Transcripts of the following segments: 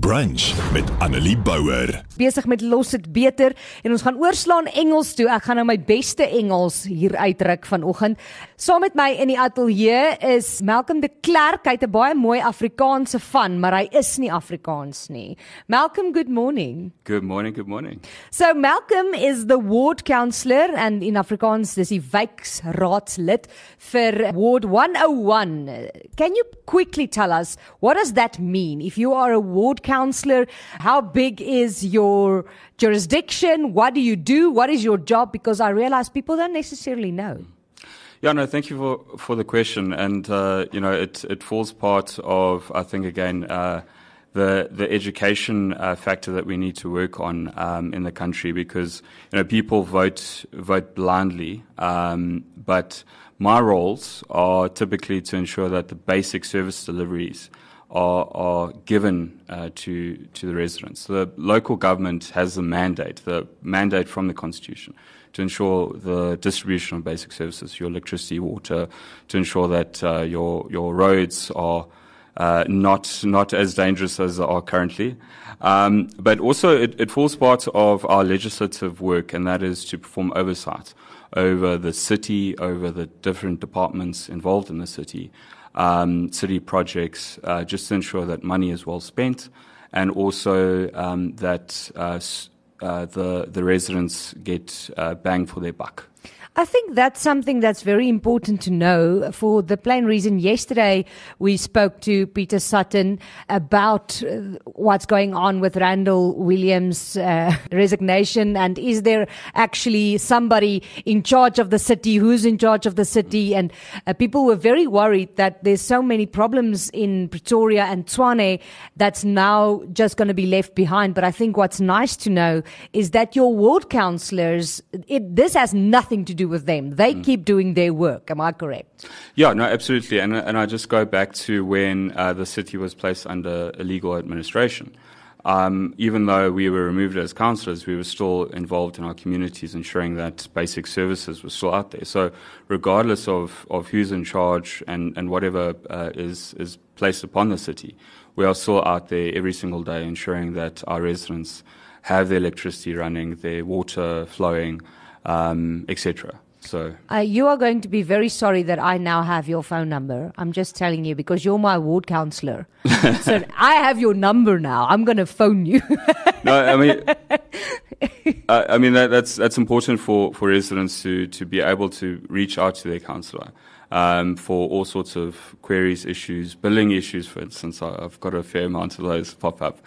Brunch met Annelie Bouwer. besig met los dit beter en ons gaan oorslaan Engels toe. Ek gaan nou my beste Engels hier uitdruk vanoggend. Saam met my in die ateljee is Malcolm de Klerk. Hy het 'n baie mooi Afrikaanse van, maar hy is nie Afrikaans nie. Malcolm, good morning. Good morning, good morning. So Malcolm is the ward councillor and in Afrikaans dis die wijkraadslid vir ward 101. Can you quickly tell us what does that mean? If you are a ward councillor, how big is your jurisdiction? What do you do? What is your job because I realize people don't necessarily know. Yeah, no, thank you for, for the question. And, uh, you know, it, it falls part of, I think, again, uh, the, the education uh, factor that we need to work on um, in the country because, you know, people vote, vote blindly. Um, but my roles are typically to ensure that the basic service deliveries are, are given uh, to, to the residents. The local government has a mandate, the mandate from the Constitution, to ensure the distribution of basic services, your electricity, water, to ensure that uh, your, your roads are uh, not, not as dangerous as they are currently. Um, but also, it, it falls part of our legislative work, and that is to perform oversight over the city, over the different departments involved in the city um, city projects, uh, just to ensure that money is well spent, and also um, that uh, uh, the the residents get uh, bang for their buck. I think that's something that's very important to know for the plain reason. Yesterday, we spoke to Peter Sutton about uh, what's going on with Randall Williams' uh, resignation and is there actually somebody in charge of the city? Who's in charge of the city? And uh, people were very worried that there's so many problems in Pretoria and Tshwane that's now just going to be left behind. But I think what's nice to know is that your ward councillors, this has nothing to do do with them. They mm. keep doing their work. Am I correct? Yeah, no, absolutely. And, and I just go back to when uh, the city was placed under illegal administration. Um, even though we were removed as councillors, we were still involved in our communities, ensuring that basic services were still out there. So, regardless of, of who's in charge and, and whatever uh, is, is placed upon the city, we are still out there every single day, ensuring that our residents have their electricity running, their water flowing, um, etc. So uh, you are going to be very sorry that I now have your phone number. I'm just telling you because you're my ward councillor. so I have your number now. I'm going to phone you. no, I mean, uh, I mean that, that's that's important for, for residents to to be able to reach out to their councillor um, for all sorts of queries, issues, billing issues, for instance. I, have got a fair amount of those pop up.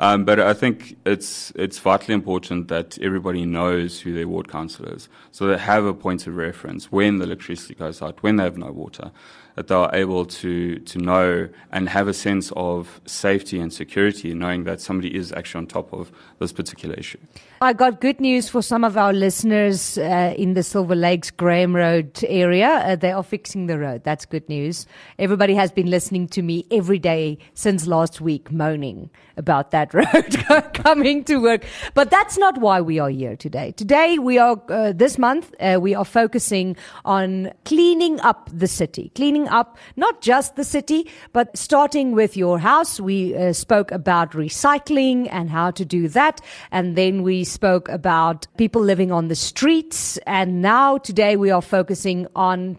Um, but I think it's, it's vitally important that everybody knows who their ward councillor is, so they have a point of reference when the electricity goes out, when they have no water that they are able to, to know and have a sense of safety and security, knowing that somebody is actually on top of this particular issue. I got good news for some of our listeners uh, in the Silver Lakes Graham Road area. Uh, they are fixing the road. That's good news. Everybody has been listening to me every day since last week, moaning about that road coming to work. But that's not why we are here today. Today, we are, uh, this month, uh, we are focusing on cleaning up the city, cleaning up not just the city, but starting with your house. We uh, spoke about recycling and how to do that. And then we spoke about people living on the streets. And now today we are focusing on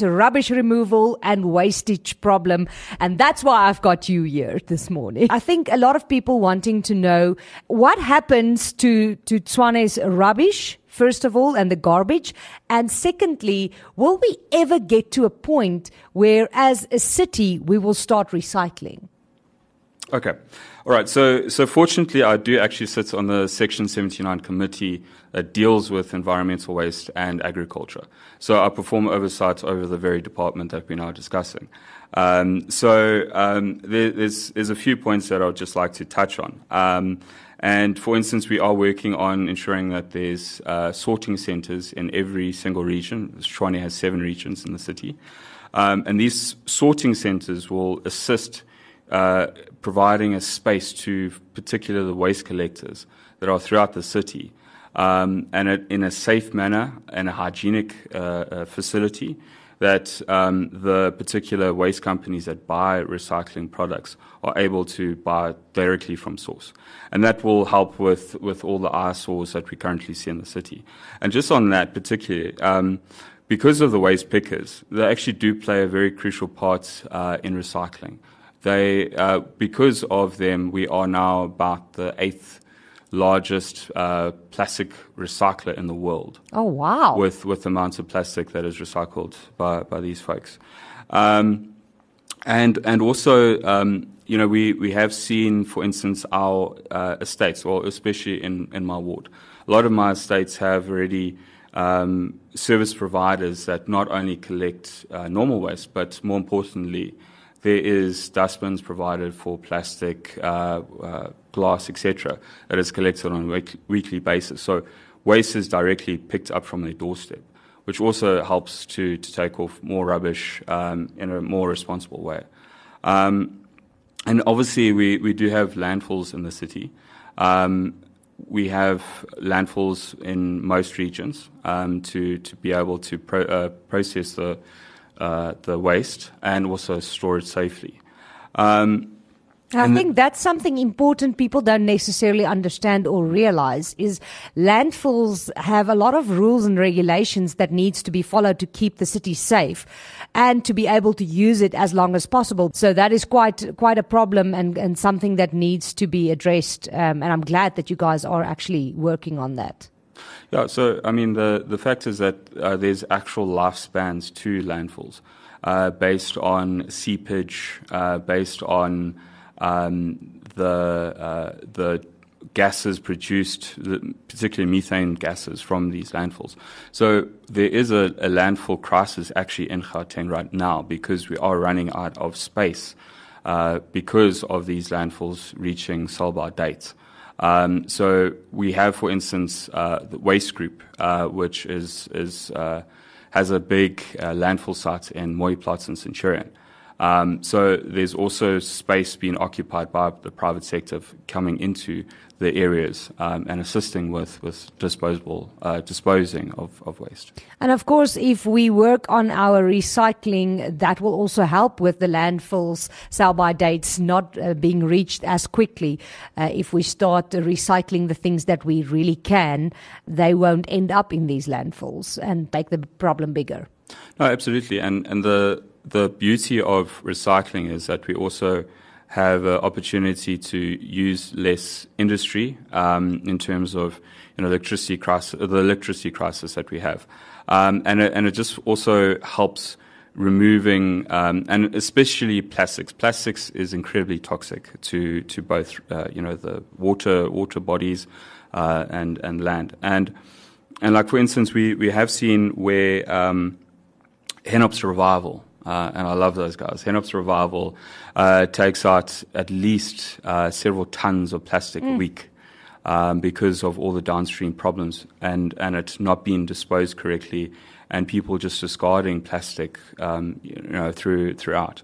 Tshwane's rubbish removal and wastage problem. And that's why I've got you here this morning. I think a lot of people wanting to know what happens to, to Tshwane's rubbish first of all, and the garbage? And secondly, will we ever get to a point where, as a city, we will start recycling? Okay. All right. So, so fortunately, I do actually sit on the Section 79 committee that deals with environmental waste and agriculture. So I perform oversight over the very department that we're now discussing. Um, so um, there, there's, there's a few points that I would just like to touch on. Um, and for instance, we are working on ensuring that there's uh, sorting centres in every single region. Tshwane has seven regions in the city. Um, and these sorting centres will assist uh, providing a space to particularly the waste collectors that are throughout the city um, and it, in a safe manner and a hygienic uh, uh facility that um, the particular waste companies that buy recycling products are able to buy directly from source. And that will help with, with all the eyesores that we currently see in the city. And just on that particularly, um, because of the waste pickers, they actually do play a very crucial part uh, in recycling. They, uh, because of them, we are now about the eighth largest uh, plastic recycler in the world. Oh wow! With with the amounts of plastic that is recycled by by these folks, um, and and also um, you know we we have seen, for instance, our uh, estates, or especially in in my ward, a lot of my estates have already. Um, service providers that not only collect uh, normal waste, but more importantly, there is dustbins provided for plastic, uh, uh, glass, etc., that is collected on a week- weekly basis. So waste is directly picked up from their doorstep, which also helps to, to take off more rubbish um, in a more responsible way. Um, and obviously, we, we do have landfills in the city. Um, we have landfills in most regions um, to, to be able to pro- uh, process the uh, the waste and also store it safely. Um, I think that's something important people don't necessarily understand or realize is landfills have a lot of rules and regulations that needs to be followed to keep the city safe and to be able to use it as long as possible. So that is quite quite a problem and, and something that needs to be addressed. Um, and I'm glad that you guys are actually working on that. Yeah, so I mean, the, the fact is that uh, there's actual lifespans to landfills uh, based on seepage, uh, based on um, the, uh, the gases produced, particularly methane gases from these landfills. So there is a, a landfill crisis actually in Gauteng right now because we are running out of space uh, because of these landfills reaching sell-by dates. Um, so we have, for instance, uh, the Waste Group, uh, which is, is uh, has a big uh, landfill site in Mooiplaats and Centurion. Um, so there's also space being occupied by the private sector coming into the areas um, and assisting with, with disposable uh, disposing of, of waste. And of course, if we work on our recycling, that will also help with the landfills sell by dates not uh, being reached as quickly. Uh, if we start recycling the things that we really can, they won't end up in these landfills and make the problem bigger. No, absolutely. And, and the, the beauty of recycling is that we also have an opportunity to use less industry um, in terms of you know electricity crisis, the electricity crisis that we have, um, and it, and it just also helps removing um, and especially plastics. Plastics is incredibly toxic to to both uh, you know the water water bodies uh, and and land and and like for instance we we have seen where um, Hennops revival uh, and I love those guys. Hennops Revival uh, takes out at least uh, several tons of plastic mm. a week um, because of all the downstream problems and, and it not being disposed correctly and people just discarding plastic um, you know, through, throughout.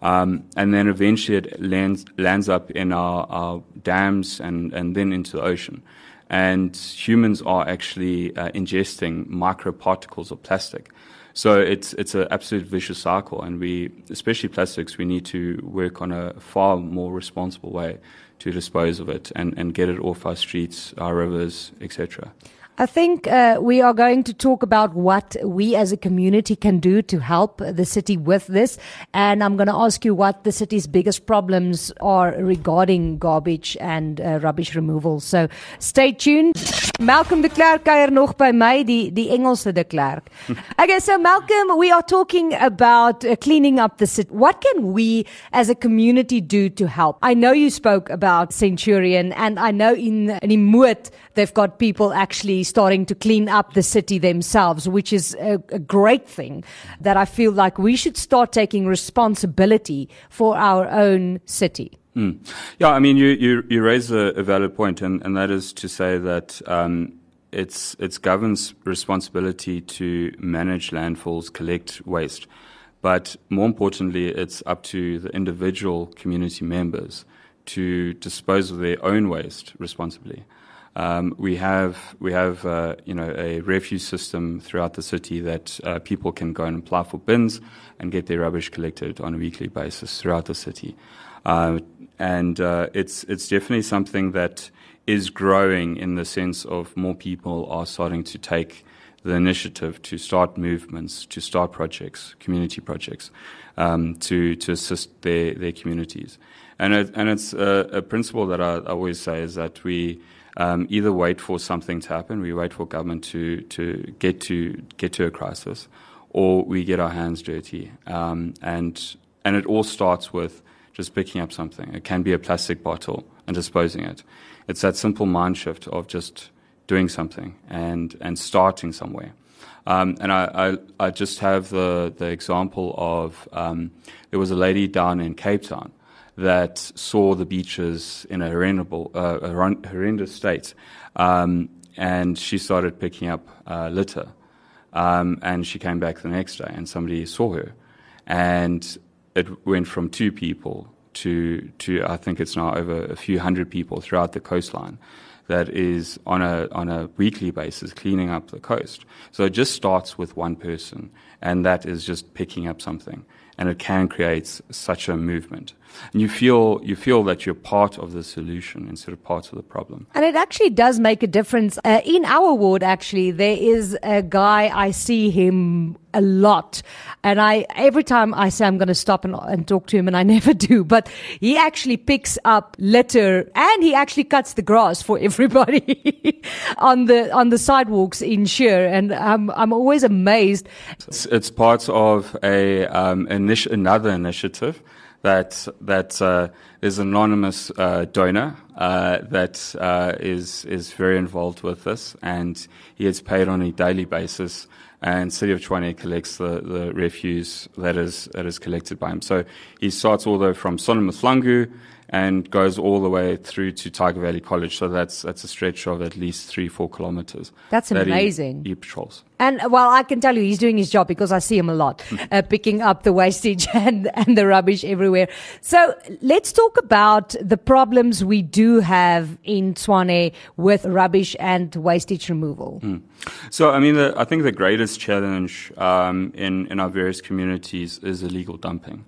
Um, and then eventually it lands, lands up in our, our, dams and, and then into the ocean. And humans are actually uh, ingesting microparticles of plastic. So it's it's an absolute vicious cycle, and we, especially plastics, we need to work on a far more responsible way to dispose of it and, and get it off our streets, our rivers, etc. I think uh, we are going to talk about what we as a community can do to help the city with this. And I'm going to ask you what the city's biggest problems are regarding garbage and uh, rubbish removal. So stay tuned. Malcolm de Klerk kuier nog by my, die, die Engelse de Klerk. Okay, so Malcolm, we are talking about uh, cleaning up the city. What can we as a community do to help? I know you spoke about Centurion and I know in, in they've got people actually starting to clean up the city themselves, which is a, a great thing that I feel like we should start taking responsibility for our own city. Mm. Yeah, I mean, you, you, you raise a, a, valid point, and, and that is to say that um, it's, it's government's responsibility to manage landfills, collect waste. But more importantly, it's up to the individual community members to dispose of their own waste responsibly. Um, we have we have uh, you know a refuse system throughout the city that uh, people can go and apply for bins and get their rubbish collected on a weekly basis throughout the city, uh, and uh, it's it's definitely something that is growing in the sense of more people are starting to take the initiative to start movements, to start projects, community projects, um, to to assist their their communities, and it, and it's a, a principle that I, I always say is that we um, either wait for something to happen, we wait for government to, to get to get to a crisis, or we get our hands dirty. Um, and and it all starts with just picking up something. It can be a plastic bottle and disposing it. It's that simple mind shift of just doing something and and starting somewhere. Um, and I, I, I, just have the, the example of um, there was a lady down in Cape Town that saw the beaches in a horrendous, uh, horrendous state, um, and she started picking up uh, litter. Um, and she came back the next day, and somebody saw her, and it went from two people to to I think it's now over a few hundred people throughout the coastline that is on a on a weekly basis cleaning up the coast. So it just starts with one person, and that is just picking up something and it can create such a movement. And you feel you feel that you're part of the solution instead of part of the problem. And it actually does make a difference. Uh, in our ward, actually, there is a guy I see him a lot, and I every time I say I'm going to stop and, and talk to him, and I never do. But he actually picks up litter, and he actually cuts the grass for everybody on the on the sidewalks in Shere, and I'm I'm always amazed. It's, it's part of a um, initi- another initiative that that uh, is an anonymous uh, donor uh, that uh, is is very involved with this, and he gets paid on a daily basis. And City of Tshwane collects the, the refuse that is that is collected by him. So he starts all the from Solomon Mahlangu and goes all the way through to Tyger Valley College. So that's that's a stretch of at least three, four kilometers. That's amazing. That he, he patrols. And well, I can tell you, he's doing his job because I see him a lot, uh, picking up the wastage and, and the rubbish everywhere. So let's talk about the problems we do have in Tshwane with rubbish and wastage removal. Mm. So, I mean, the, I think the greatest challenge um, in, in our various communities is illegal dumping.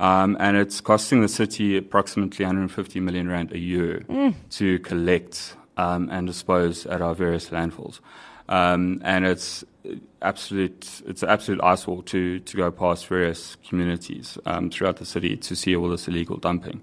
Um, and it's costing the city approximately 150 million rand a year mm. to collect um, and dispose at our various landfills. Um, and it's absolute, it's an absolute eyesore to, to go past various communities um, throughout the city to see all this illegal dumping,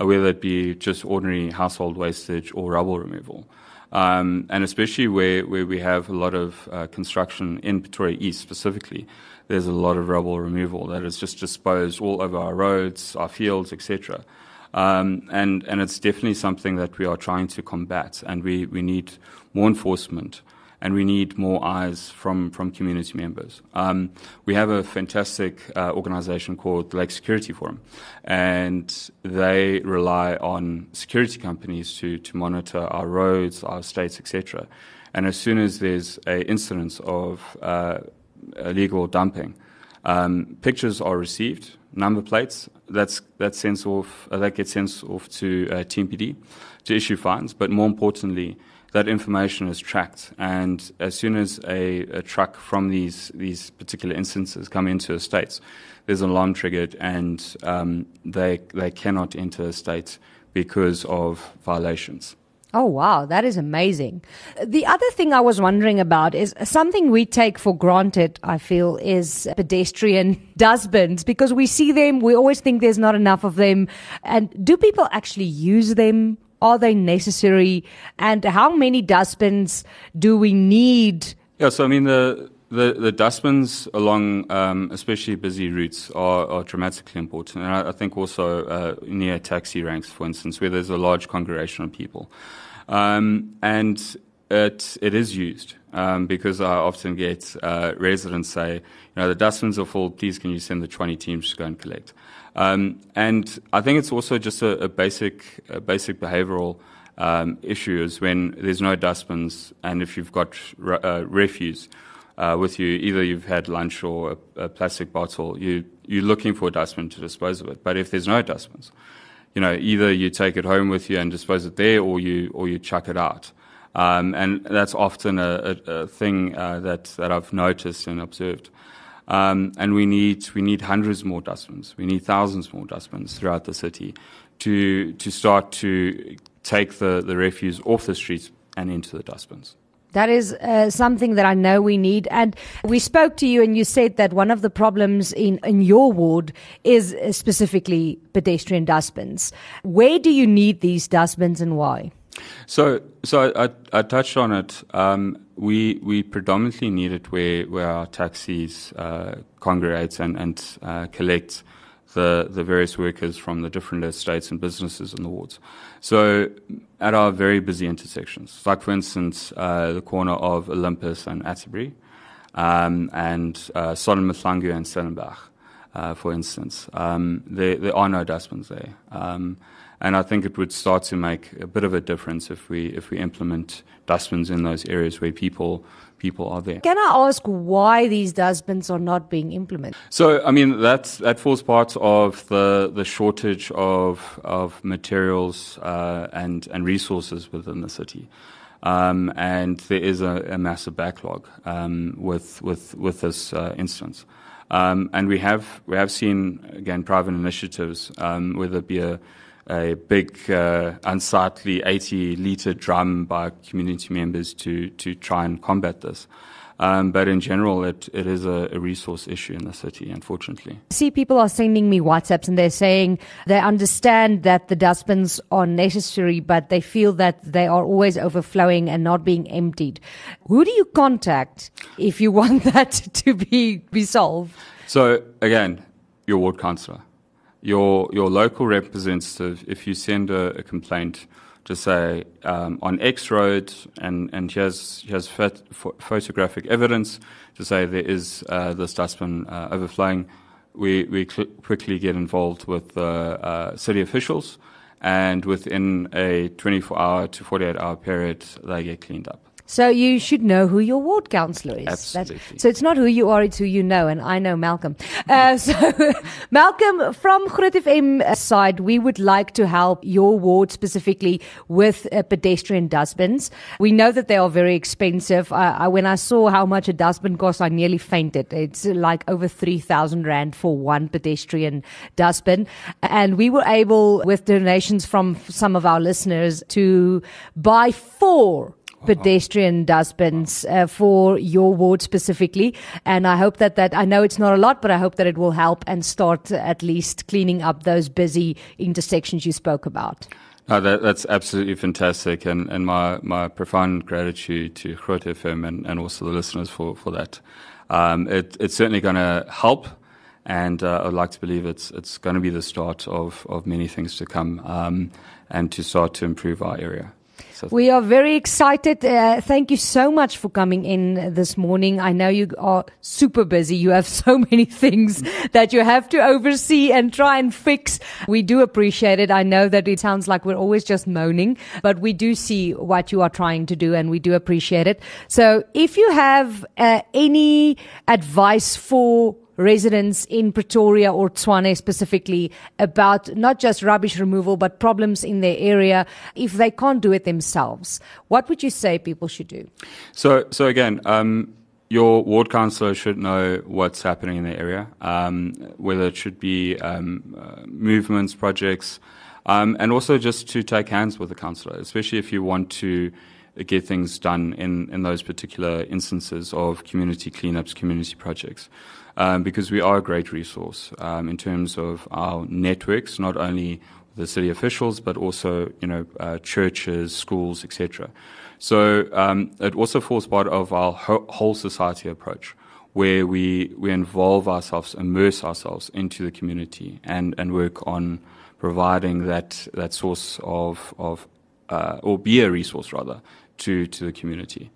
uh, whether it be just ordinary household wastage or rubble removal. Um, and especially where, where we have a lot of uh, construction in Pretoria East specifically, there's a lot of rubble removal that is just disposed all over our roads, our fields, etc. Um, and and it's definitely something that we are trying to combat, and we, we need more enforcement and we need more eyes from, from community members. Um, we have a fantastic uh, organization called Lake Security Forum, and they rely on security companies to, to monitor our roads, our states, etc. And as soon as there's a incidence of uh, illegal dumping, um, pictures are received, number plates. That's that sends off. Uh, that gets sent off to uh, TMPD to issue fines. But more importantly, that information is tracked. And as soon as a, a truck from these, these particular instances come into estates, there's an alarm triggered and um, they, they cannot enter estates because of violations. Oh, wow. That is amazing. The other thing I was wondering about is something we take for granted, I feel, is pedestrian dustbins because we see them. We always think there's not enough of them. And do people actually use them? Are they necessary? And how many dustbins do we need? Yeah, so I mean, the, the, the dustbins along um, especially busy routes are, are dramatically important. And I, I think also uh, near taxi ranks, for instance, where there's a large congregation of people. Um, and it, it is used um, because I often get uh, residents say, you know, the dustbins are full, please can you send the 20 teams to go and collect? Um, and I think it's also just a, a basic, a basic behavioral um, issue is when there's no dustbins and if you've got re- uh, refuse uh, with you, either you've had lunch or a, a, plastic bottle, you, you're looking for a dustbin to dispose of it. But if there's no dustbins, you know, either you take it home with you and dispose it there or you, or you chuck it out. Um, and that's often a, a, a thing uh, that, that I've noticed and observed. Um, and we need, we need hundreds more dustbins. We need thousands more dustbins throughout the city to, to start to take the, the refuse off the streets and into the dustbins. That is uh, something that I know we need. And we spoke to you, and you said that one of the problems in, in your ward is uh, specifically pedestrian dustbins. Where do you need these dustbins and why? So, so I, I, touched on it. Um, we we predominantly need it where where our taxis uh, congregate and and uh, collect the the various workers from the different estates and businesses in the wards. So, at our very busy intersections, like for instance, uh, the corner of Olympus and Atterbury, um, and uh, Mahlangu and Stellenbach, uh, for instance, um, there there are no dustbins there. Um, and I think it would start to make a bit of a difference if we if we implement dustbins in those areas where people people are there. Can I ask why these dustbins are not being implemented? So I mean that's that falls part of the the shortage of of materials uh, and and resources within the city. Um, and there is a, a massive backlog um, with with with this uh, instance, um, and we have we have seen again private initiatives, um, whether it be a a big uh, unsightly 80 litre drum by community members to, to try and combat this. Um, but in general, it, it is a, a, resource issue in the city, unfortunately. See, people are sending me WhatsApps and they're saying they understand that the dustbins are necessary, but they feel that they are always overflowing and not being emptied. Who do you contact if you want that to be, be solved? So, again, your ward councillor your your local representative, if you send a, a complaint to say um, on X road, and and here's here's phot- photographic evidence to say there is uh, this dustbin uh, overflowing, we we cl- quickly get involved with the uh, city officials, and within a 24 hour to 48 hour period, they get cleaned up. So you should know who your ward councillor is. Absolutely. That's, so it's not who you are, it's who you know. And I know Malcolm. Uh, so Malcolm, from Groot FM side, we would like to help your ward specifically with uh, pedestrian dustbins. We know that they are very expensive. Uh, I, when I saw how much a dustbin costs, I nearly fainted. It's like over 3,000 Rand for one pedestrian dustbin. And we were able, with donations from some of our listeners, to buy four pedestrian dustbins uh, for your ward specifically. And I hope that that, I know it's not a lot, but I hope that it will help and start at least cleaning up those busy intersections you spoke about. No, that, that's absolutely fantastic, and, and my, my profound gratitude to Groot FM and, and also the listeners for, for that. Um, it, it's certainly going to help, and uh, I'd like to believe it's, it's going to be the start of, of many things to come um, and to start to improve our area. So we are very excited. Uh, thank you so much for coming in this morning. I know you are super busy. You have so many things that you have to oversee and try and fix. We do appreciate it. I know that it sounds like we're always just moaning, but we do see what you are trying to do and we do appreciate it. So if you have uh, any advice for residents in Pretoria or Tshwane specifically about not just rubbish removal, but problems in their area if they can't do it themselves. What would you say people should do? So, so again, um, your ward councillor should know what's happening in the area, um, whether it should be um, uh, movements, projects, um, and also just to take hands with the councillor, especially if you want to get things done in, in those particular instances of community cleanups, community projects um, because we are a great resource um, in terms of our networks, not only the city officials, but also you know uh, churches, schools, etc. So um, it also forms part of our whole society approach, where we we involve ourselves, immerse ourselves into the community, and and work on providing that that source of of uh, or be a resource rather to to the community.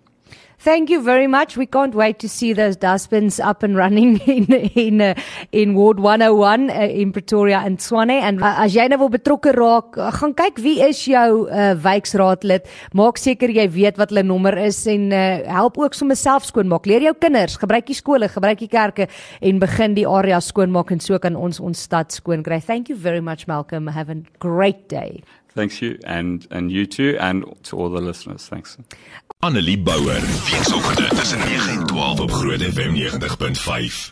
Thank you very much. We can't wait to see those dustbins up and running in in uh, in Ward 101 uh, in Pretoria and Swane. En uh, as jy nou wil betrokke raak, uh, gaan kyk wie is jou uh, wijkraadlid. Maak seker jy weet wat hulle nommer is en uh, help ook sommer self skoonmaak. Leer jou kinders, gebruik die skole, gebruik die kerke en begin die area skoonmaak en so kan ons ons stad skoon kry. Thank you very much Malcolm. Have a great day. Thanks you and and you too and to all the listeners. Thanks. Annelie Bouwer, weekoggend tussen 9 en 12 op Groot FM 90.5.